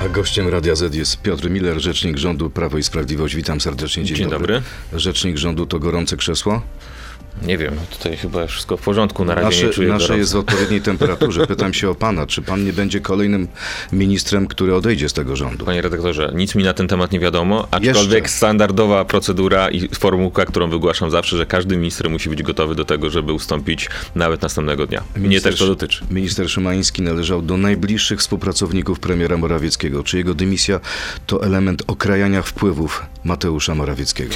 A gościem Radia Z jest Piotr Miller, rzecznik rządu Prawo i Sprawiedliwość. Witam serdecznie. Dzień, Dzień dobry. dobry. Rzecznik rządu to gorące krzesło? Nie wiem, tutaj chyba wszystko w porządku, na razie nasze, nie czuję Nasze jest w odpowiedniej temperaturze. Pytam się o pana, czy pan nie będzie kolejnym ministrem, który odejdzie z tego rządu? Panie redaktorze, nic mi na ten temat nie wiadomo, aczkolwiek Jeszcze. standardowa procedura i formułka, którą wygłaszam zawsze, że każdy minister musi być gotowy do tego, żeby ustąpić nawet następnego dnia. Mnie też to dotyczy. Minister Szymański należał do najbliższych współpracowników premiera Morawieckiego. Czy jego dymisja to element okrajania wpływów Mateusza Morawieckiego?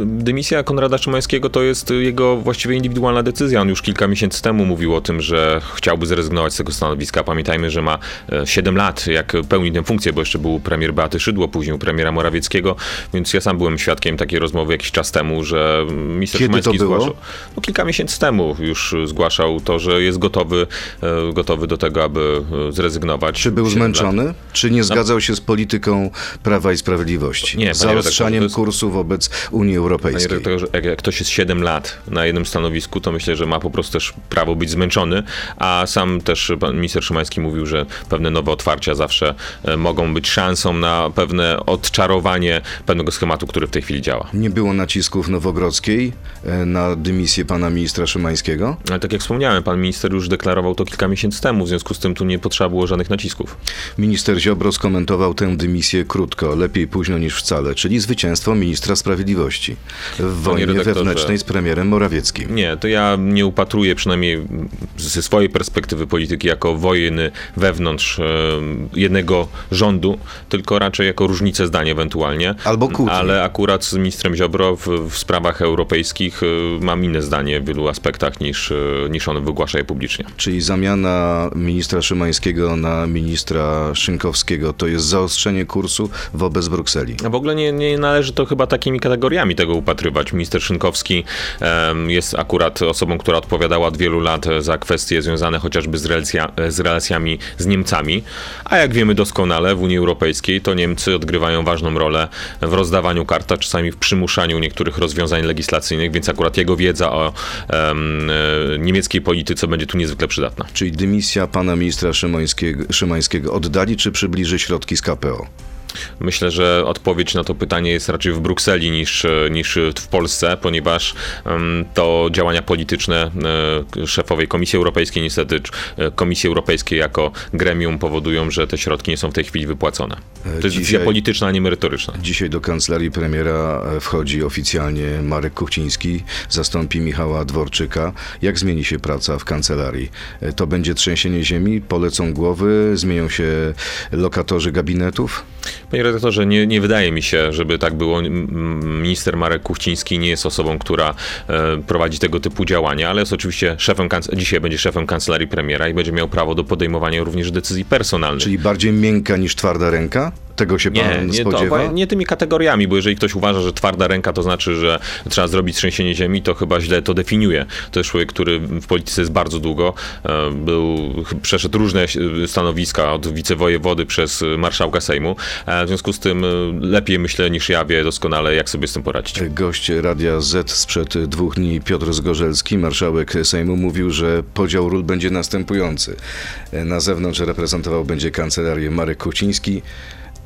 Dymisja Konrada Szymańskiego to jest jego właściwie indywidualna decyzja. On już kilka miesięcy temu mówił o tym, że chciałby zrezygnować z tego stanowiska. Pamiętajmy, że ma 7 lat, jak pełni tę funkcję, bo jeszcze był premier Beaty Szydło, później premiera Morawieckiego, więc ja sam byłem świadkiem takiej rozmowy jakiś czas temu, że minister Kiedy Szymański to było? zgłaszał. No, kilka miesięcy temu już zgłaszał to, że jest gotowy, e, gotowy do tego, aby e, zrezygnować. Czy był 7 zmęczony? Lat. Czy nie zgadzał się z polityką Prawa i Sprawiedliwości? Nie, panie Zaostrzaniem jest- kursu wobec Unii Panie Europejskiej. redaktorze, jak, jak ktoś jest 7 lat na jednym stanowisku, to myślę, że ma po prostu też prawo być zmęczony, a sam też pan minister Szymański mówił, że pewne nowe otwarcia zawsze e, mogą być szansą na pewne odczarowanie pewnego schematu, który w tej chwili działa. Nie było nacisków Nowogrodzkiej e, na dymisję pana ministra Szymańskiego? Ale tak jak wspomniałem, pan minister już deklarował to kilka miesięcy temu, w związku z tym tu nie potrzeba było żadnych nacisków. Minister Ziobro skomentował tę dymisję krótko, lepiej późno niż wcale, czyli zwycięstwo ministra sprawiedliwości w wojnie wewnętrznej z premierem Morawieckim. Nie, to ja nie upatruję przynajmniej ze swojej perspektywy polityki jako wojny wewnątrz e, jednego rządu, tylko raczej jako różnicę zdań ewentualnie. Albo kłótnie. Ale akurat z ministrem Ziobro w, w sprawach europejskich e, mam inne zdanie w wielu aspektach niż, e, niż on wygłasza je publicznie. Czyli zamiana ministra Szymańskiego na ministra Szynkowskiego to jest zaostrzenie kursu wobec Brukseli. A w ogóle nie, nie należy to chyba takimi kategoriami tego upatrywać. Minister Szynkowski em, jest akurat osobą, która odpowiadała od wielu lat za kwestie związane chociażby z, relacja, z relacjami z Niemcami, a jak wiemy doskonale w Unii Europejskiej to Niemcy odgrywają ważną rolę w rozdawaniu kart, czasami w przymuszaniu niektórych rozwiązań legislacyjnych, więc akurat jego wiedza o e, niemieckiej polityce będzie tu niezwykle przydatna. Czyli dymisja pana ministra Szymańskiego, Szymańskiego oddali czy przybliży środki z KPO? Myślę, że odpowiedź na to pytanie jest raczej w Brukseli niż, niż w Polsce, ponieważ to działania polityczne e, szefowej Komisji Europejskiej, niestety e, Komisji Europejskiej jako gremium powodują, że te środki nie są w tej chwili wypłacone. To jest decyzja dzisiaj- polityczna, a nie merytoryczna. Dzisiaj do kancelarii premiera e, wchodzi oficjalnie Marek Kuchciński, zastąpi Michała Dworczyka. Jak zmieni się praca w kancelarii? E, To będzie trzęsienie ziemi, polecą głowy, zmienią się lokatorzy gabinetów? Panie redaktorze, nie, nie wydaje mi się, żeby tak było. Minister Marek Kuchciński nie jest osobą, która e, prowadzi tego typu działania, ale jest oczywiście szefem, dzisiaj będzie szefem kancelarii premiera i będzie miał prawo do podejmowania również decyzji personalnych. Czyli bardziej miękka niż twarda ręka? Tego się Nie, pan nie, to, spodziewa? nie tymi kategoriami, bo jeżeli ktoś uważa, że twarda ręka to znaczy, że trzeba zrobić trzęsienie ziemi, to chyba źle to definiuje. To jest człowiek, który w polityce jest bardzo długo, e, był, przeszedł różne stanowiska, od wicewojewody przez marszałka Sejmu. E, W związku z tym e, lepiej myślę niż ja wie doskonale, jak sobie z tym poradzić. Gość Radia Z sprzed dwóch dni, Piotr Zgorzelski, marszałek Sejmu, mówił, że podział ról będzie następujący. Na zewnątrz reprezentował będzie kancelarię Marek Kuciński,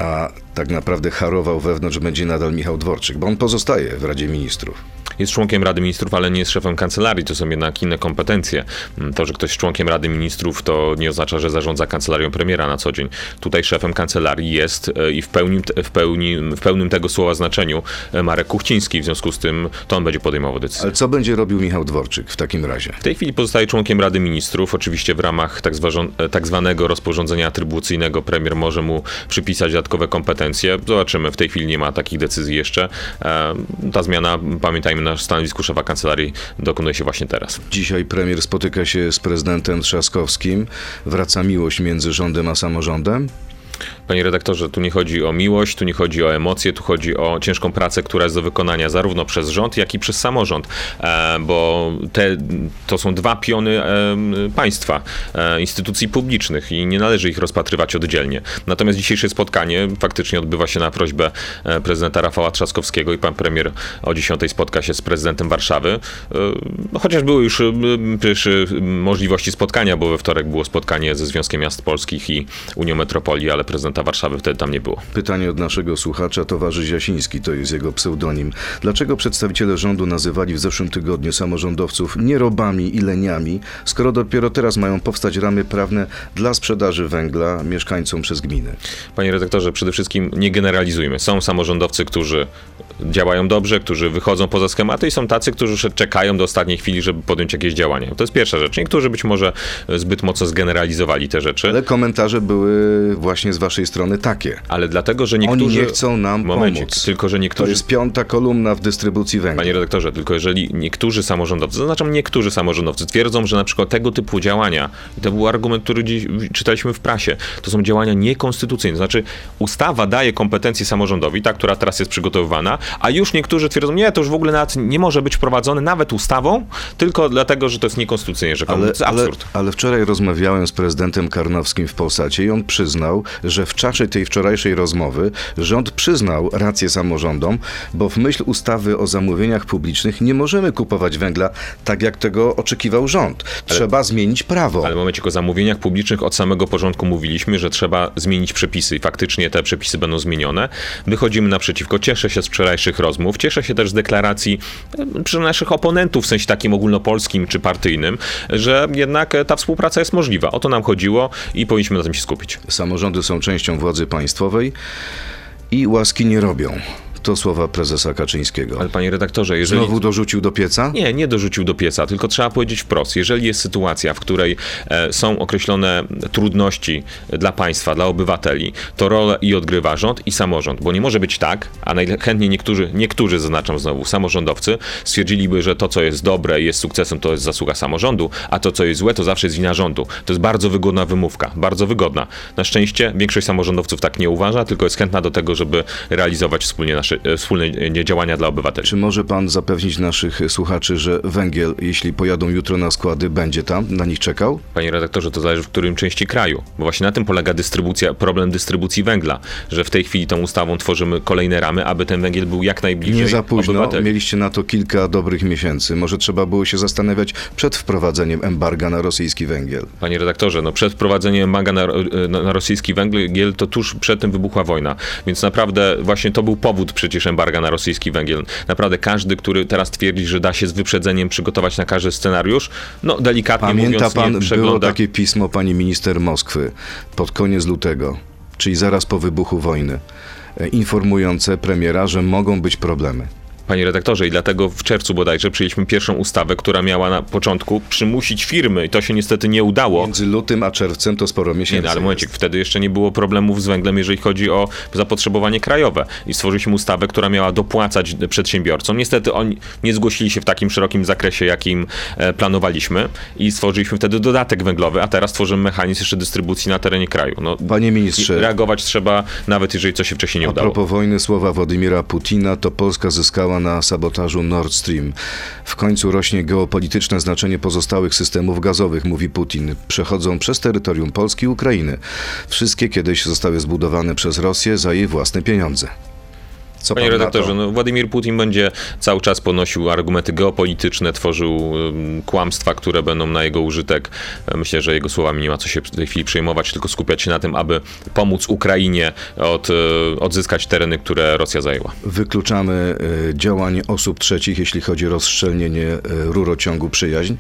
a tak naprawdę harował wewnątrz będzie nadal Michał Dworczyk, bo on pozostaje w Radzie Ministrów. Jest członkiem Rady Ministrów, ale nie jest szefem kancelarii. To są jednak inne kompetencje. Mm, To, że ktoś jest członkiem Rady Ministrów, to nie oznacza, że zarządza kancelarią premiera na co dzień. Tutaj szefem kancelarii jest e, i w, pełni, w, pełni, w pełnym tego słowa znaczeniu e, Marek Kuchciński. W związku z tym to on będzie podejmował decyzję. Ale co będzie robił Michał Dworczyk w takim razie? W tej chwili pozostaje członkiem Rady Ministrów. Oczywiście w ramach tak, zważą- tak zwanego rozporządzenia atrybucyjnego premier może mu przypisać dodatkowe kompetencje. Zobaczymy. W tej chwili nie ma takich decyzji jeszcze. E, Ta zmiana, pamiętajmy, na stanowisku szefa kancelarii dokonuje się właśnie teraz. Dzisiaj premier spotyka się z prezydentem Trzaskowskim. Wraca miłość między rządem a samorządem? Panie redaktorze, tu nie chodzi o miłość, tu nie chodzi o emocje, tu chodzi o ciężką pracę, która jest do wykonania zarówno przez rząd, jak i przez samorząd, e, bo te, to są dwa piony e, państwa, e, instytucji publicznych i nie należy ich rozpatrywać oddzielnie. Natomiast dzisiejsze spotkanie faktycznie odbywa się na prośbę prezydenta Rafała Trzaskowskiego i pan premier o 10 spotka się z prezydentem Warszawy. No, Chociaż były już możliwości spotkania, bo we wtorek było spotkanie ze Związkiem Miast Polskich i Unią Metropolii, ale prezydenta Warszawy wtedy tam nie było. Pytanie od naszego słuchacza, towarzysz Jasiński, to jest jego pseudonim. Dlaczego przedstawiciele rządu nazywali w zeszłym tygodniu samorządowców nierobami i leniami, skoro dopiero teraz mają powstać ramy prawne dla sprzedaży węgla mieszkańcom przez gminy? Panie redaktorze, przede wszystkim nie generalizujmy. Są samorządowcy, którzy działają dobrze, którzy wychodzą poza schematy i są tacy, którzy czekają do ostatniej chwili, żeby podjąć jakieś działania. To jest pierwsza rzecz. Niektórzy być może zbyt mocno zgeneralizowali te rzeczy. Ale komentarze były właśnie z waszej strony takie. Ale dlatego, że niektórzy... Oni nie chcą nam Momencik, pomóc. tylko że To niektórzy... jest piąta kolumna w dystrybucji węgla. Panie redaktorze, tylko jeżeli niektórzy samorządowcy, zaznaczam niektórzy samorządowcy, twierdzą, że na przykład tego typu działania, i to był argument, który dziś czytaliśmy w prasie, to są działania niekonstytucyjne. Znaczy, ustawa daje kompetencje samorządowi, ta, która teraz jest przygotowywana, a już niektórzy twierdzą, nie, to już w ogóle nawet nie może być wprowadzone nawet ustawą, tylko dlatego, że to jest niekonstytucyjnie rzekomo. to Ale, jest ale, absurd. ale wczoraj rozmawiałem z prezydentem Karnowskim w Polsacie i on przyznał, że w czasie tej wczorajszej rozmowy rząd przyznał rację samorządom, bo w myśl ustawy o zamówieniach publicznych nie możemy kupować węgla tak, jak tego oczekiwał rząd. Trzeba zmienić prawo. Ale w momencie o zamówieniach publicznych od samego porządku mówiliśmy, że trzeba zmienić przepisy i faktycznie te przepisy będą zmienione. Wychodzimy naprzeciwko. Cieszę się z wczorajszych rozmów, cieszę się też z deklaracji przy naszych oponentów w sensie takim ogólnopolskim czy partyjnym, że jednak e, ta współpraca jest możliwa. O to nam chodziło i powinniśmy na tym się skupić. Samorządy są częścią władzy państwowej i łaski nie robią. To słowa prezesa Kaczyńskiego. Ale panie redaktorze, jeżeli... Znowu dorzucił do pieca? Nie, nie dorzucił do pieca, tylko trzeba powiedzieć wprost. Jeżeli jest sytuacja, w której e, są określone trudności dla państwa, dla obywateli, to rolę i odgrywa rząd i samorząd. Bo nie może być tak, a najchętniej niektórzy, niektórzy zaznaczam znowu, samorządowcy stwierdziliby, że to, co jest dobre i jest sukcesem, to jest zasługa samorządu, a to, co jest złe, to zawsze jest wina rządu. To jest bardzo wygodna wymówka, bardzo wygodna. Na szczęście większość samorządowców tak nie uważa, tylko jest chętna do tego, żeby realizować wspólnie nasze, e, wspólne e, działania dla obywateli. Czy może pan zapewnić naszych słuchaczy, że węgiel, jeśli pojadą jutro na składy, będzie tam, na nich czekał? Panie redaktorze, to zależy w którym części kraju, bo właśnie na tym polega dystrybucja, problem dystrybucji węgla, że w tej chwili tą ustawą tworzymy kolejne ramy, aby ten węgiel był jak najbliżej Nie za późno, obywateli. mieliście na to kilka dobrych miesięcy. Może trzeba było się zastanawiać przed wprowadzeniem embarga na rosyjski węgiel. Panie redaktorze, no przed wprowadzeniem embarga na, na, na rosyjski węgiel, to tuż przed tym wybuchła wojna, więc naprawdę właśnie to był powód przecież embarga na rosyjski węgiel. Naprawdę każdy, który teraz twierdzi, że da się z wyprzedzeniem przygotować na każdy scenariusz, no delikatnie Pamięta mówiąc pan, nie było przegląda. takie pismo pani minister Moskwy pod koniec lutego, czyli zaraz po wybuchu wojny, e, informujące premiera, że mogą być problemy. Panie redaktorze, i dlatego w czerwcu bodajże przyjęliśmy pierwszą ustawę, która miała na początku przymusić firmy, i to się niestety nie udało. Między lutym a czerwcem to sporo miesięcy. Nie, no, ale jest. momencik, wtedy jeszcze nie było problemów z węglem, jeżeli chodzi o zapotrzebowanie krajowe. I stworzyliśmy ustawę, która miała dopłacać przedsiębiorcom. Niestety oni nie zgłosili się w takim szerokim zakresie, jakim e, planowaliśmy i stworzyliśmy wtedy dodatek węglowy, a teraz tworzymy mechanizm jeszcze dystrybucji na terenie kraju. No, Panie ministrze, reagować trzeba, nawet jeżeli coś się wcześniej nie A udało. propos wojny słowa Władimira Putina, to Polska zyskała na sabotażu Nord Stream. W końcu rośnie geopolityczne znaczenie pozostałych systemów gazowych, mówi Putin. Przechodzą przez terytorium Polski i Ukrainy. Wszystkie kiedyś zostały zbudowane przez Rosję za jej własne pieniądze. Co Panie redaktorze, to? no, Władimir Putin będzie cały czas ponosił argumenty geopolityczne, tworzył ym, kłamstwa, które będą na jego użytek. E, Myślę, że jego słowami nie ma co się w tej chwili przejmować, tylko skupiać się na tym, aby pomóc Ukrainie od, e, odzyskać tereny, które Rosja zajęła. Wykluczamy y, działanie osób trzecich, jeśli chodzi o rozszczelnienie y, rurociągu przyjaźń.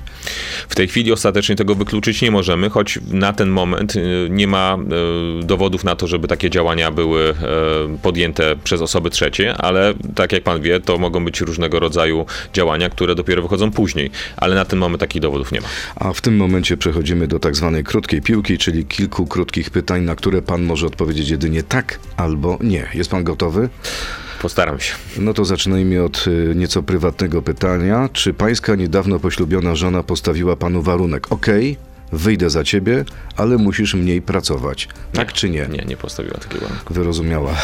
W tej chwili ostatecznie tego wykluczyć nie możemy, choć na ten moment y, nie ma dowodów na to, żeby takie działania były podjęte przez osoby trzecie, ale tak jak pan wie, to mogą być różnego rodzaju działania, które dopiero wychodzą później, ale na ten moment takich dowodów nie ma. A w tym momencie przechodzimy do tak zwanej krótkiej piłki, czyli kilku krótkich pytań, na które pan może odpowiedzieć jedynie tak albo nie. Jest pan gotowy? Postaram się. No to zacznijmy od y, nieco prywatnego pytania. Czy pańska niedawno poślubiona żona postawiła panu warunek? Okej, wyjdę za ciebie, ale musisz mniej pracować. Tak czy nie? Nie, nie postawiła takiego. Wyrozumiała.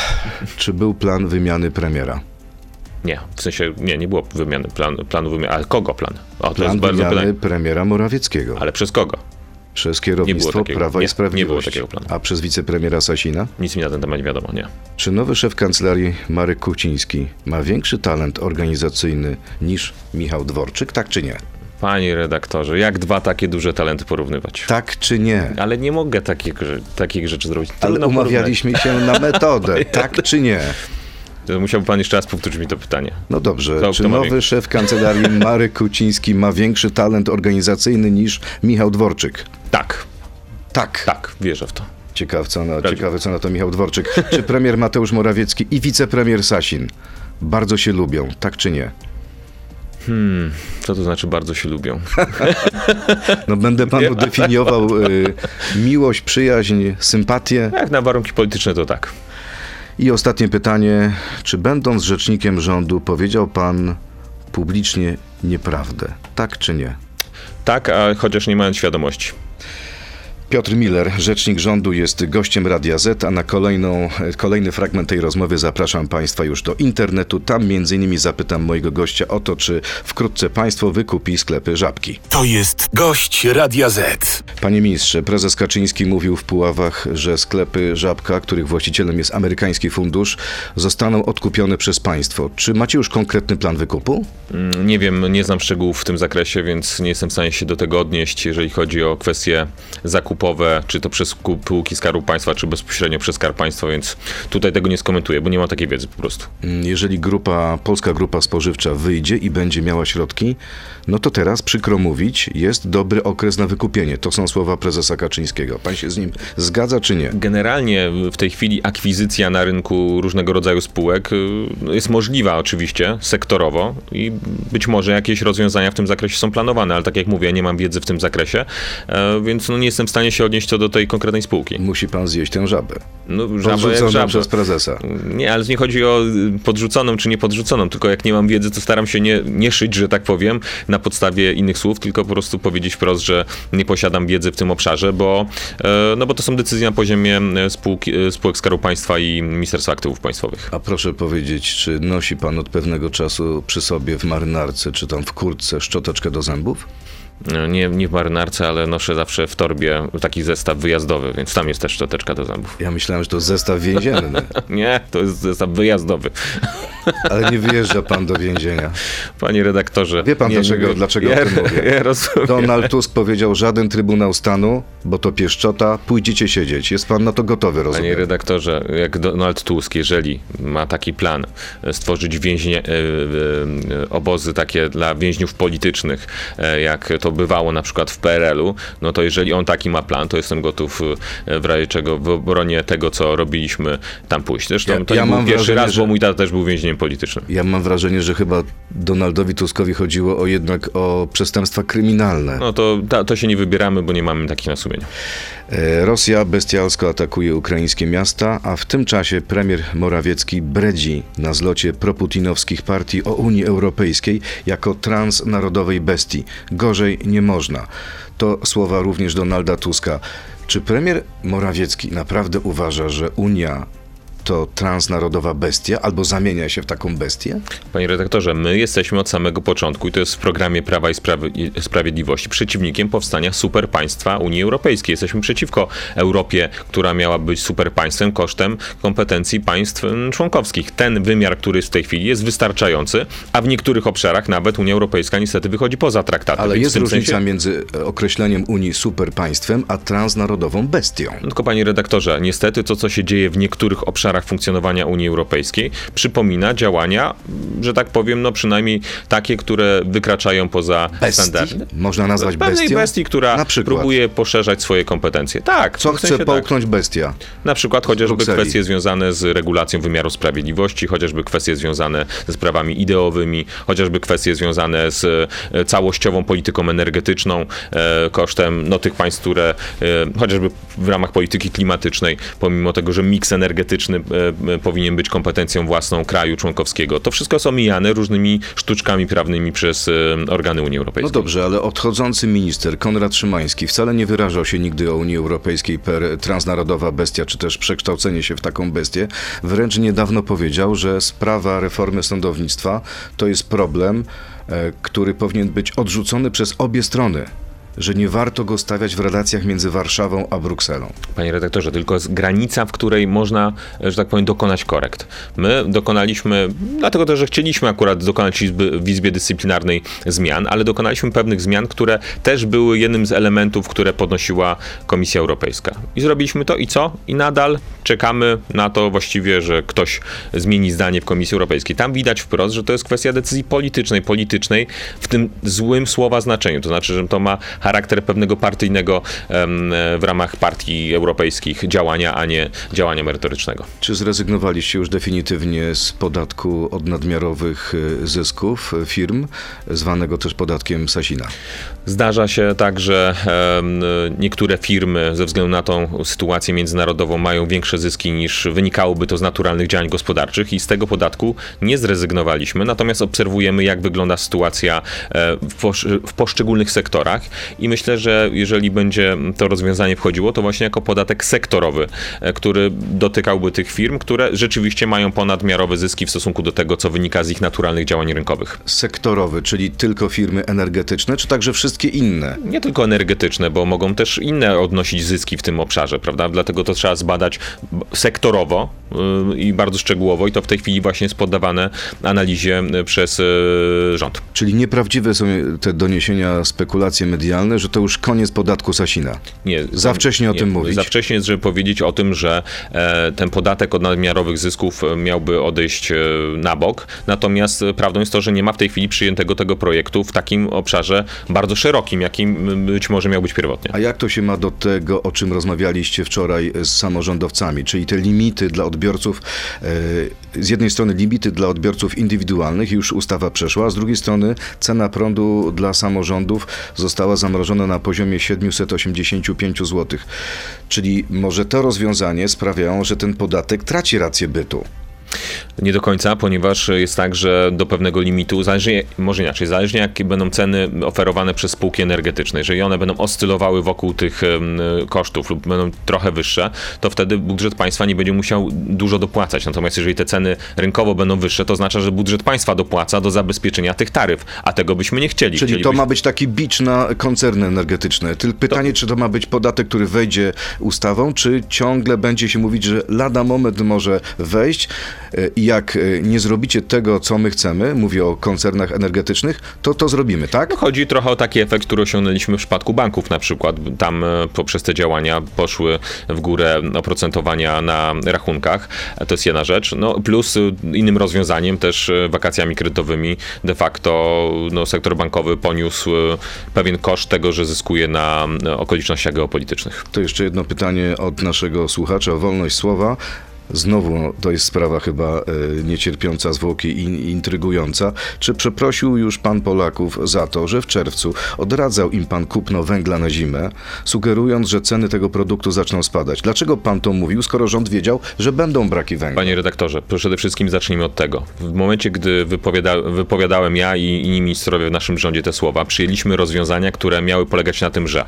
Czy był plan wymiany premiera? Nie, w sensie nie, nie było wymiany, plan, planu wymiany, ale kogo plan? O, Plan wymiany premiera Morawieckiego. Ale przez kogo? Przez kierownictwo takiego- Prawa nie, i Sprawiedliwości. nie było takiego planu. A przez wicepremiera Sasina? Nic mi na ten temat nie wiadomo, nie. Czy nowy szef kancelarii Marek Kuciński ma większy talent organizacyjny niż Michał Dworczyk, tak czy nie? Panie redaktorze, jak dwa takie duże talenty porównywać? Tak czy nie? Ale nie mogę takich, takich rzeczy zrobić. Ale Trudno umawialiśmy się na metodę. Tak czy nie? porównać. Musiałby pan jeszcze raz powtórzyć mi to pytanie. No dobrze. Czy nowy szef kancelarii Marek Kuciński ma większy talent organizacyjny niż Michał Dworczyk? Tak, Tak. tak, wierzę w to. Ciekaw, co na, ciekawe, co na to Michał Dworczyk. Czy premier Mateusz Morawiecki i wicepremier Sasin bardzo się lubią? Tak czy nie? Co to znaczy bardzo się lubią? No będę panu definiował y, miłość, przyjaźń, sympatię. Jak na warunki polityczne to tak. I ostatnie pytanie. Czy będąc rzecznikiem rządu powiedział pan publicznie nieprawdę? Tak czy nie? Tak, a chociaż nie mając świadomości. Piotr Miller, rzecznik rządu, jest gościem Radia Z, a na kolejną, kolejny fragment tej rozmowy zapraszam Państwa już do internetu. Tam między innymi zapytam mojego gościa o to, czy wkrótce państwo wykupi sklepy Żabki. To jest gość Radia Z. Panie ministrze, prezes Kaczyński mówił w Puławach, że sklepy Żabka, których właścicielem jest amerykański fundusz, zostaną odkupione przez państwo. Czy macie już konkretny plan wykupu? Mm, Nie wiem, nie znam szczegółów w tym zakresie, więc nie jestem w stanie się do tego odnieść, jeżeli chodzi o kwestie zakupowe, czy to przez spółki Skarbu Państwa, czy bezpośrednio przez Skarb Państwa, więc tutaj tego nie skomentuję, bo nie mam takiej wiedzy po prostu. Jeżeli grupa, polska grupa spożywcza wyjdzie i będzie miała środki, no to teraz, przykro mówić, jest dobry okres na wykupienie. To są słowa prezesa Kaczyńskiego. Pan się z nim zgadza czy nie? Generalnie w tej chwili akwizycja na rynku różnego rodzaju spółek y, jest możliwa oczywiście sektorowo i być może jakieś rozwiązania w tym zakresie są planowane, ale tak jak mówię, nie mam wiedzy w tym zakresie, e, więc no nie jestem w stanie się odnieść co do tej konkretnej spółki. Musi pan zjeść tę żabę. No, jak Podrzuconą żaba. przez prezesa. Nie, ale nie chodzi o y, podrzuconą czy niepodrzuconą, tylko jak nie mam wiedzy, to staram się nie, nie szyć, że tak powiem, na podstawie innych słów, tylko po prostu powiedzieć wprost, że nie posiadam wiedzy w tym obszarze, bo, e, no bo to są decyzje na poziomie e, spółki, e, spółek Skarbu Państwa i Ministerstwa Aktywów Państwowych. A proszę powiedzieć, czy nosi pan od pewnego czasu przy sobie w marynarce, czy tam w kurtce szczoteczkę do zębów? E, Nie, nie w marynarce, ale noszę zawsze w torbie taki zestaw wyjazdowy, więc tam jest też szczoteczka do zębów. Ja myślałem, że to zestaw więzienny, Nie, to jest zestaw wyjazdowy. ale nie wyjeżdża pan do więzienia. Panie redaktorze. Wie pan nie, dlaczego- nie, dlaczego ja, o tym mówię? Ja rozumiem. Donald Tusk powiedział, żaden Trybunał Stanu, bo to pieszczota, pójdziecie siedzieć. Jest pan na to gotowy, Panie rozumiem? redaktorze, jak Donald Tusk, jeżeli ma taki plan e, stworzyć więźnie, e, e, obozy takie dla więźniów politycznych, jak to bywało na przykład w PRL-u, no to jeżeli on taki ma plan, to jestem gotów e, w razie czego w obronie tego, co robiliśmy, tam pójść. Zresztą Ja- to ja nie był pierwszy wrażenie, raz, że- bo mój tata też był więźniem politycznym. Ja mam wrażenie, że chyba Donaldowi Tuskowi chodziło o jednak o przestępstwa kryminalne. No to, ta, to się nie wybieramy, bo nie mamy takich na sumieniu. E, Rosja bestialsko atakuje ukraińskie miasta, a w tym czasie premier Morawiecki bredzi na zlocie proputinowskich partii o Unii Europejskiej jako transnarodowej bestii. Gorzej nie można. To słowa również Donalda Tuska. Czy premier Morawiecki naprawdę uważa, że Unia to transnarodowa bestia albo zamienia się w taką bestię? Panie redaktorze, my jesteśmy od samego początku, i to jest w programie Prawa i Sprawiedliwości, przeciwnikiem powstania superpaństwa Unii Europejskiej. Jesteśmy przeciwko Europie, która miała być superpaństwem kosztem kompetencji państw mm, członkowskich. Ten wymiar, który jest w tej chwili, jest wystarczający, a w niektórych obszarach nawet Unia Europejska niestety wychodzi poza traktaty. Ale jest różnica sensie- między e, określeniem Unii superpaństwem a transnarodową bestią. No Tylko panie redaktorze, niestety to, co się dzieje w niektórych obszarach funkcjonowania Unii Europejskiej, przypomina działania, że tak powiem, no przynajmniej takie, które wykraczają poza Bestii? standardy. Można nazwać Pewnej bestią? bestii, która próbuje poszerzać swoje kompetencje. Tak. Co w chce sensie tak. połknąć bestia? Na przykład chociażby kwestie związane z regulacją wymiaru sprawiedliwości, chociażby kwestie związane ze sprawami ideowymi, chociażby kwestie związane z e, całościową polityką energetyczną e, kosztem no, tych państw, które e, chociażby w ramach polityki klimatycznej, pomimo tego, że miks energetyczny powinien być kompetencją własną kraju członkowskiego, to wszystko jest omijane różnymi sztuczkami prawnymi przez e, organy Unii No Europejskiej. dobrze, ale odchodzący minister Konrad Szymański wcale nie wyrażał się nigdy o Unii Europejskiej per transnarodowa bestia, czy też przekształcenie się w taką bestię. Wręcz niedawno powiedział, że sprawa reformy sądownictwa to jest problem, e, który powinien być odrzucony przez obie strony. Że nie warto go stawiać w relacjach między Warszawą a Brukselą. Panie redaktorze, tylko jest granica, w której można, że tak powiem, dokonać korekt. My dokonaliśmy, dlatego też, że chcieliśmy akurat dokonać izby, w Izbie Dyscyplinarnej zmian, ale dokonaliśmy pewnych zmian, które też były jednym z elementów, które podnosiła Komisja Europejska. I zrobiliśmy to i co? I nadal czekamy na to właściwie, że ktoś zmieni zdanie w Komisji Europejskiej. Tam widać wprost, że to jest kwestia decyzji politycznej, politycznej w tym złym słowa znaczeniu. To znaczy, że to ma charakter pewnego partyjnego w ramach partii europejskich działania, a nie działania merytorycznego. Czy zrezygnowaliście już definitywnie z podatku od nadmiarowych y, zysków y, firm, zwanego też podatkiem Sasina? Zdarza się tak, że niektóre firmy ze względu na tą sytuację międzynarodową mają większe zyski niż wynikałoby to z naturalnych działań gospodarczych i z tego podatku nie zrezygnowaliśmy, natomiast obserwujemy jak wygląda sytuacja e, w poszczególnych sektorach i myślę, że jeżeli będzie to rozwiązanie wchodziło, to właśnie jako podatek sektorowy, e, który dotykałby tych firm, które rzeczywiście mają ponadmiarowe zyski w stosunku do tego, co wynika z ich naturalnych działań rynkowych. Sektorowy, czyli tylko firmy energetyczne, czy także wszystkie inne? nie tylko energetyczne, bo mogą też inne odnosić zyski w tym obszarze, prawda? Dlatego to trzeba zbadać sektorowo yy, i bardzo szczegółowo i to w tej chwili właśnie jest poddawane analizie przez yy, rząd. Czyli nieprawdziwe są te doniesienia, spekulacje medialne, że to już koniec podatku Sasina. Nie, Za wcześnie o nie, tym mówić. Za wcześnie jest, żeby powiedzieć o tym, że e, ten podatek od nadmiarowych zysków e, miałby odejść e, na bok. Natomiast e, prawdą jest to, że nie ma w tej chwili przyjętego tego projektu w takim obszarze bardzo szerokim, jakim być może miał być pierwotnie. A jak to się ma do tego, o czym rozmawialiście wczoraj z samorządowcami, czyli te limity dla odbiorców, e, z jednej strony limity dla odbiorców indywidualnych, już ustawa przeszła, a z drugiej strony cena prądu dla samorządów została zamrożona na poziomie 785 zł. Czyli może to rozwiązanie sprawiają, że ten podatek traci rację bytu. Nie do końca, ponieważ jest tak, że do pewnego limitu, zależnie, może inaczej, zależnie jakie będą ceny oferowane przez spółki energetyczne, jeżeli one będą oscylowały wokół tych kosztów lub będą trochę wyższe, to wtedy budżet państwa nie będzie musiał dużo dopłacać. Natomiast jeżeli te ceny rynkowo będą wyższe, to oznacza, że budżet państwa dopłaca do zabezpieczenia tych taryf, a tego byśmy nie chcieli. Czyli to ma być taki bicz na koncerny energetyczne. Tylko pytanie, czy to ma być podatek, który wejdzie ustawą, czy ciągle będzie się mówić, że lada moment może wejść jak e, nie zrobicie tego, co my chcemy, mówię o koncernach energetycznych, to to zrobimy, tak? No, Chodzi trochę o taki efekt, który osiągnęliśmy w przypadku banków na przykład. Tam e, poprzez te działania poszły w górę oprocentowania na rachunkach. To jest jedna rzecz. No, plus e, innym rozwiązaniem też wakacjami kredytowymi de facto no, sektor bankowy poniósł pewien koszt tego, że zyskuje na okolicznościach geopolitycznych. To jeszcze jedno pytanie od naszego słuchacza o wolność słowa. Znowu to jest sprawa chyba e, niecierpiąca zwłoki i intrygująca. Czy przeprosił już pan Polaków za to, że w czerwcu odradzał im pan kupno węgla na zimę, sugerując, że ceny tego produktu zaczną spadać? Dlaczego pan to mówił, skoro rząd wiedział, że będą braki węgla? Panie redaktorze, przede wszystkim zacznijmy od tego. W momencie, gdy wypowiada, wypowiadałem ja i inni ministrowie w naszym rządzie te słowa, przyjęliśmy rozwiązania, które miały polegać na tym, że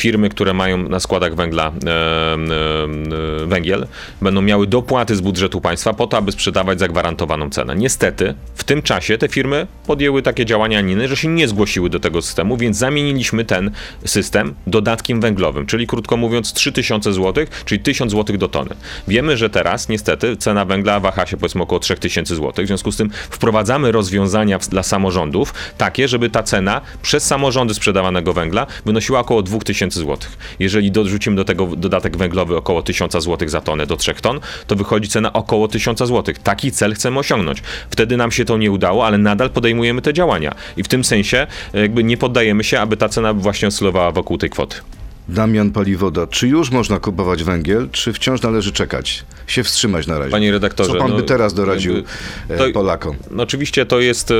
firmy, które mają na składach węgla e, e, węgiel, będą miały dopłaty z budżetu państwa po to, aby sprzedawać zagwarantowaną cenę. Niestety, w tym czasie te firmy podjęły takie działania, inne, że się nie zgłosiły do tego systemu, więc zamieniliśmy ten system dodatkiem węglowym, czyli krótko mówiąc 3000 zł, czyli 1000 zł do tony. Wiemy, że teraz niestety cena węgla waha się powiedzmy około 3000 zł, w związku z tym wprowadzamy rozwiązania dla samorządów takie, żeby ta cena przez samorządy sprzedawanego węgla wynosiła około 2000 zł. Jeżeli dorzucimy do tego dodatek węglowy około 1000 zł za tonę do 3 ton, to wychodzi cena około 1000 zł. Taki cel chcemy osiągnąć. Wtedy nam się to nie udało, ale nadal podejmujemy te działania. I w tym sensie e, jakby nie poddajemy się, aby ta cena właśnie oscylowała wokół tej kwoty. Damian Paliwoda, czy już można kupować węgiel, czy wciąż należy czekać, się wstrzymać na razie? Panie redaktorze, Co pan no, by teraz doradził e, to- Polakom? No oczywiście to jest e,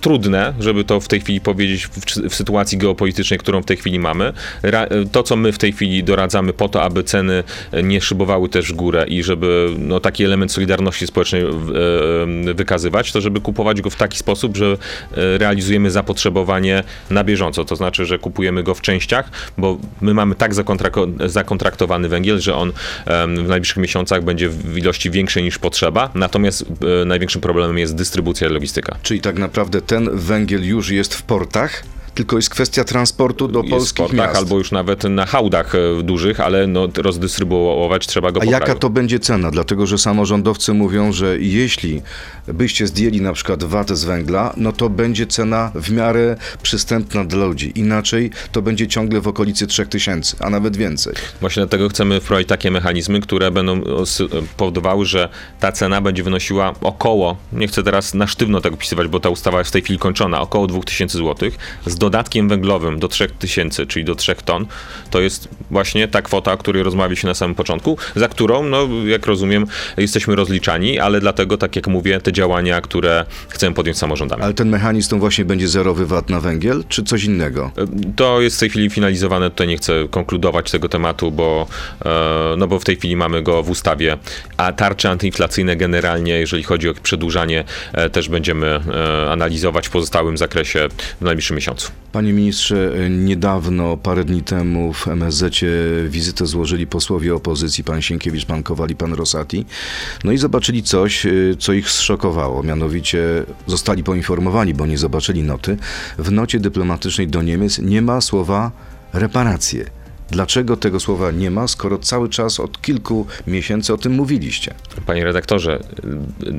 trudne, żeby to w tej chwili powiedzieć w, w sytuacji geopolitycznej, którą w tej chwili mamy. Ra, to, co my w tej chwili doradzamy po to, aby ceny nie szybowały też w górę i żeby no, taki element solidarności społecznej e, wykazywać, to żeby kupować go w taki sposób, że realizujemy zapotrzebowanie na bieżąco. To znaczy, że kupujemy go w częściach, bo my mamy tak zakontraktowany węgiel, że on w najbliższych miesiącach będzie w ilości większej niż potrzeba. Natomiast e, największym problemem jest dystrybucja i logistyka. Czyli tak naprawdę ten węgiel już jest w portach, tylko jest kwestia transportu do jest polskich portach miast. albo już nawet na hałdach e, dużych, ale no, rozdystrybuować trzeba go A po jaka kraju. to będzie cena? Dlatego, że samorządowcy mówią, że jeśli byście zdjęli na przykład VAT z węgla, no to będzie cena w miarę przystępna dla ludzi. Inaczej to będzie ciągle w okolicy 3000, a nawet więcej. Właśnie dlatego chcemy wprowadzić takie mechanizmy, które będą os- powodowały, że ta cena będzie wynosiła około, nie chcę teraz na sztywno tego pisywać, bo ta ustawa jest w tej chwili kończona, około 2000 zł, z dodatkiem węglowym do 3000, czyli do 3 ton, to jest właśnie ta kwota, o której rozmawialiśmy na samym początku, za którą, no jak rozumiem, jesteśmy rozliczani, ale dlatego, tak jak mówię, te działania, które chcemy podjąć samorządami. Ale ten mechanizm to właśnie będzie zerowy VAT na węgiel, czy coś innego? To jest w tej chwili finalizowane, tutaj nie chcę konkludować tego tematu, bo, e, no bo w tej chwili mamy go w ustawie, a tarcze antyinflacyjne generalnie, jeżeli chodzi o przedłużanie, e, też będziemy e, analizować w pozostałym zakresie w najbliższym miesiącu. Panie ministrze, niedawno, parę dni temu w MSZ wizytę złożyli posłowie opozycji, pan Sienkiewicz, pan Kowal i pan Rosati. No i zobaczyli coś, y, co ich zszokowało. Mianowicie zostali poinformowani, bo nie zobaczyli noty. W nocie dyplomatycznej do Niemiec nie ma słowa reparacje. Dlaczego tego słowa nie ma, skoro cały czas od kilku miesięcy o tym mówiliście? Panie redaktorze,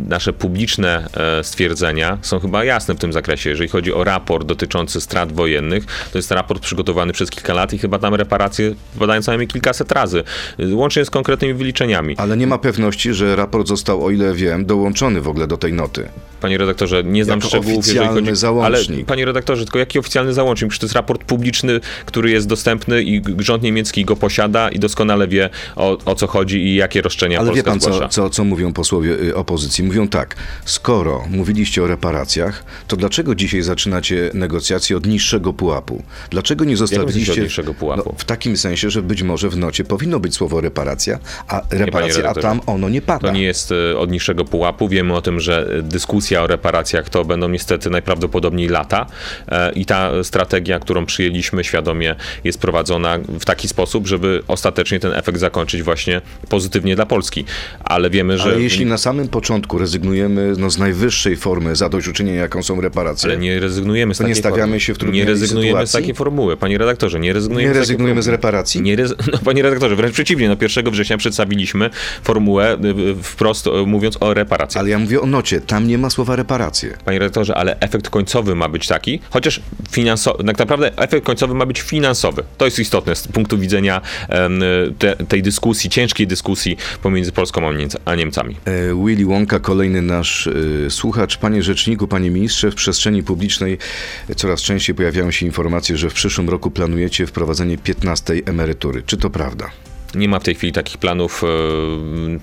nasze publiczne e, stwierdzenia są chyba jasne w tym zakresie. Jeżeli chodzi o raport dotyczący strat wojennych, to jest raport przygotowany przez kilka lat i chyba tam reparacje padają co najmniej kilkaset razy, łącznie z konkretnymi wyliczeniami. Ale nie ma pewności, że raport został, o ile wiem, dołączony w ogóle do tej noty. Panie redaktorze, nie znam Jako szczegółów, jeżeli oficjalny chodzi... załącznik. Ale, panie redaktorze, tylko jaki oficjalny załącznik? Przecież to jest raport publiczny, który jest dostępny i rząd niemiecki go posiada i doskonale wie, o, o co chodzi i jakie roszczenia Ale wie Polska pan, co, co, co mówią posłowie y, opozycji? Mówią tak, skoro mówiliście o reparacjach, to dlaczego dzisiaj zaczynacie negocjacje od niższego pułapu? Dlaczego nie zostawiliście... od niższego pułapu? No, w takim sensie, że być może w nocie powinno być słowo reparacja, a reparacja, a tam ono nie pada. To nie jest e, od niższego pułapu. Wiemy o tym, że e, dyskusja o reparacjach to będą niestety najprawdopodobniej lata i ta strategia, którą przyjęliśmy świadomie jest prowadzona w taki sposób, żeby ostatecznie ten efekt zakończyć właśnie pozytywnie dla Polski. Ale wiemy, że... Ale jeśli na samym początku rezygnujemy no, z najwyższej formy zadośćuczynienia, jaką są reparacje, Ale nie rezygnujemy z To nie takiej stawiamy się w trudnej Nie rezygnujemy z sytuacji? takiej formuły. Panie redaktorze, nie rezygnujemy, nie z takiej rezygnujemy z formuły. reparacji? Nie rez... no, panie redaktorze, wręcz przeciwnie. No 1 września przedstawiliśmy formułę y, y, wprost y, mówiąc o reparacjach. Ale ja mówię o nocie, tam nie ma słowa reparacje. Panie redaktorze, ale efekt końcowy ma być taki, chociaż finansowy, tak naprawdę efekt końcowy ma być finansowy. To jest istotne z punktu widzenia te, tej dyskusji, ciężkiej dyskusji pomiędzy Polską a, Niemca, a Niemcami. E, Willy Wonka, kolejny nasz e, słuchacz. Panie rzeczniku, panie ministrze, w przestrzeni publicznej coraz częściej pojawiają się informacje, że w przyszłym roku planujecie wprowadzenie 15 emerytury. Czy to prawda? Nie ma w tej chwili takich planów, e,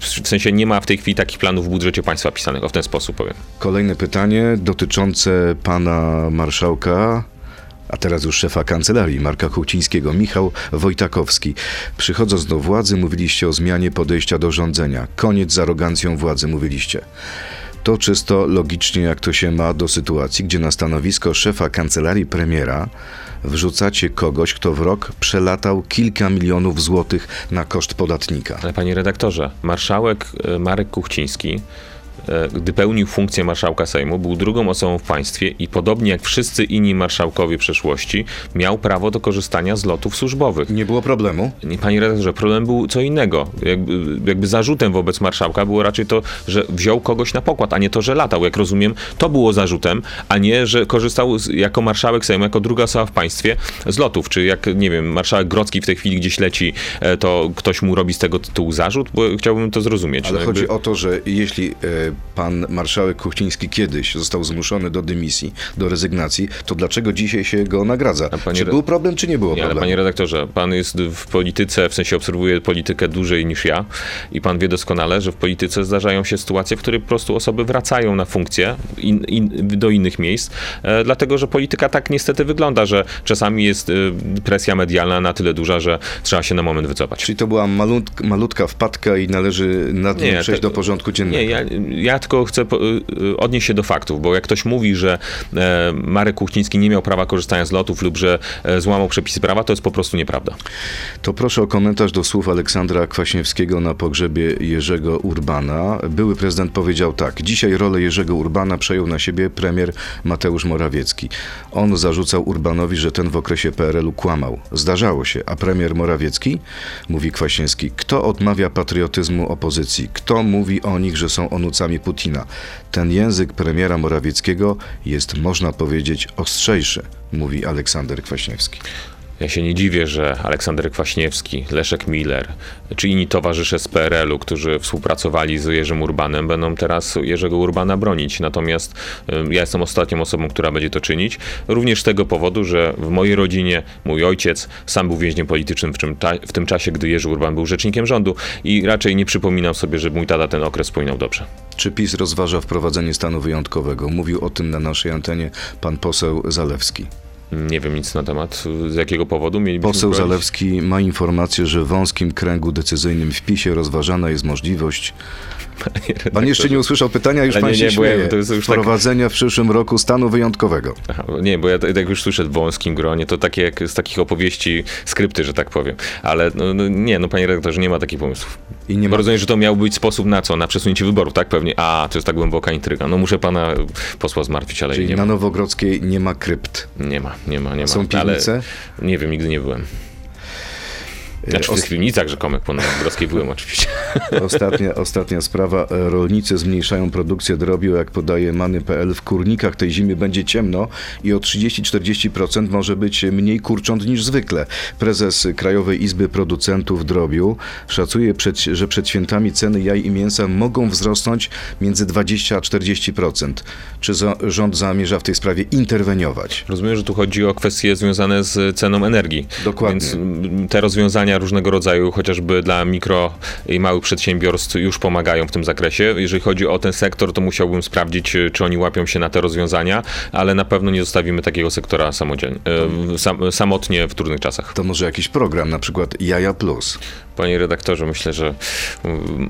w sensie nie ma w tej chwili takich planów w budżecie państwa pisanych, o w ten sposób powiem. Kolejne pytanie dotyczące pana marszałka. A teraz już szefa kancelarii Marka Kuchcińskiego, Michał Wojtakowski. Przychodząc do władzy, mówiliście o zmianie podejścia do rządzenia. Koniec z arogancją władzy, mówiliście. To czysto logicznie, jak to się ma do sytuacji, gdzie na stanowisko szefa kancelarii premiera wrzucacie kogoś, kto w rok przelatał kilka milionów złotych na koszt podatnika. Ale panie redaktorze, marszałek e, Marek Kuchciński, gdy pełnił funkcję marszałka Sejmu, był drugą osobą w państwie i podobnie jak wszyscy inni marszałkowie przeszłości, miał prawo do korzystania z lotów służbowych. Nie było problemu? Nie, Panie redaktorze, problem był co innego. Jakby, jakby zarzutem wobec marszałka było raczej to, że wziął kogoś na pokład, a nie to, że latał. Jak rozumiem, to było zarzutem, a nie, że korzystał z, jako marszałek Sejmu, jako druga osoba w państwie z lotów. Czy jak, nie wiem, marszałek Grocki w tej chwili gdzieś leci, e, to ktoś mu robi z tego tytułu zarzut? Bo chciałbym to zrozumieć. Ale No chodzi jakby- o to, że jeśli e, pan marszałek Kuchciński kiedyś został zmuszony do dymisji, do rezygnacji, to dlaczego dzisiaj się go nagradza? Czy był problem, czy nie było ale problemu? panie redaktorze, pan jest w polityce, w sensie obserwuje politykę dłużej niż ja i pan wie doskonale, że w polityce zdarzają się sytuacje, w których po prostu osoby wracają na funkcję in, in, do innych miejsc, e, dlatego że polityka tak niestety wygląda, że czasami jest e, presja medialna na tyle duża, że trzeba się na moment wycofać. Czyli to była malut, malutka wpadka i należy nad nią przejść te- do porządku dziennego. Nie, ja ja tylko chcę y, odnieść się do faktów, bo jak ktoś mówi, że e, Marek Kuchciński nie miał prawa korzystania z lotów lub że e, złamał przepisy prawa, to jest po prostu nieprawda. To proszę o komentarz do słów Aleksandra Kwaśniewskiego na pogrzebie Jerzego Urbana. Były prezydent powiedział tak: Dzisiaj rolę Jerzego Urbana przejął na siebie premier Mateusz Morawiecki. On zarzucał Urbanowi, że ten w okresie PRL-u kłamał. Zdarzało się, a premier Morawiecki? Mówi Kwaśniewski. Kto odmawia patriotyzmu opozycji? Kto mówi o nich, że są onucami Putina? Ten język premiera Morawieckiego jest, można powiedzieć, ostrzejszy, mówi Aleksander Kwaśniewski. Ja się nie dziwię, że Aleksander Kwaśniewski, Leszek Miller czy inni towarzysze z PRL-u, którzy współpracowali z Jerzym Urbanem, będą teraz Jerzego Urbana bronić. Natomiast ja jestem ostatnią osobą, która będzie to czynić. Również z tego powodu, że w mojej rodzinie mój ojciec sam był więźniem politycznym w, czym w tym czasie, gdy Jerzy Urban był rzecznikiem rządu i raczej nie przypominam sobie, że mój tata ten okres wspominał dobrze. Czy PiS rozważa wprowadzenie stanu wyjątkowego? Mówił o tym na naszej antenie pan poseł Zalewski. Nie wiem nic na temat. Z jakiego powodu mielibyśmy Poseł bronić? Zalewski ma informację, że w wąskim kręgu decyzyjnym w PiSie rozważana jest możliwość. Pan jeszcze nie usłyszał pytania, już Ale pan nie, się nie, bo ja- śmieje. to jest już tak- Wprowadzenia w przyszłym roku stanu wyjątkowego. Aha, nie, bo ja jak już słyszę w wąskim gronie, to takie jak z takich opowieści, skrypty, że tak powiem. Ale no, no, nie, no panie redaktorze, nie ma takich pomysłów. I nie ma, rozumiem, że to miał być sposób na co? Na przesunięcie wyborów, tak pewnie? A, to jest tak głęboka intryga. No muszę pana posła zmartwić, ale czyli nie na ma. Nowogrodzkiej nie ma krypt. Nie ma, nie ma, nie ma. Są ale piwnice? nie wiem, nigdy nie byłem. Znaczy w Os- tych piwnicach rzekomych po Nowogrodzkiej byłem oczywiście. Ostatnia, ostatnia sprawa. Rolnicy zmniejszają produkcję drobiu, jak podaje Many.pl. W kurnikach tej zimy będzie ciemno i o 30-40% może być mniej kurcząt niż zwykle. Prezes Krajowej Izby Producentów Drobiu szacuje, przed, że przed świętami ceny jaj i mięsa mogą wzrosnąć między 20 a 40%. Czy za, rząd zamierza w tej sprawie interweniować? Rozumiem, że tu chodzi o kwestie związane z ceną energii. Dokładnie. Więc te rozwiązania różnego rodzaju, chociażby dla mikro i małych przedsiębiorstw, już pomagają w tym zakresie. Jeżeli chodzi o ten sektor, to musiałbym sprawdzić, czy oni łapią się na te rozwiązania, ale na pewno nie zostawimy takiego sektora samodzielnie, y, sam, samotnie w trudnych czasach. To może jakiś program, na przykład Jaja Plus. Panie redaktorze, myślę, że y,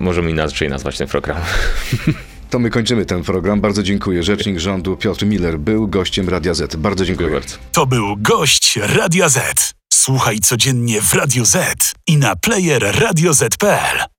możemy inaczej nazwać ten program. To my kończymy ten program. Bardzo dziękuję. Rzecznik rządu Piotr Miller był gościem Radia Z. Bardzo dziękuję. Bardzo. To był gość Radia Z. Słuchaj codziennie w Radio Z i na player radioz.pl.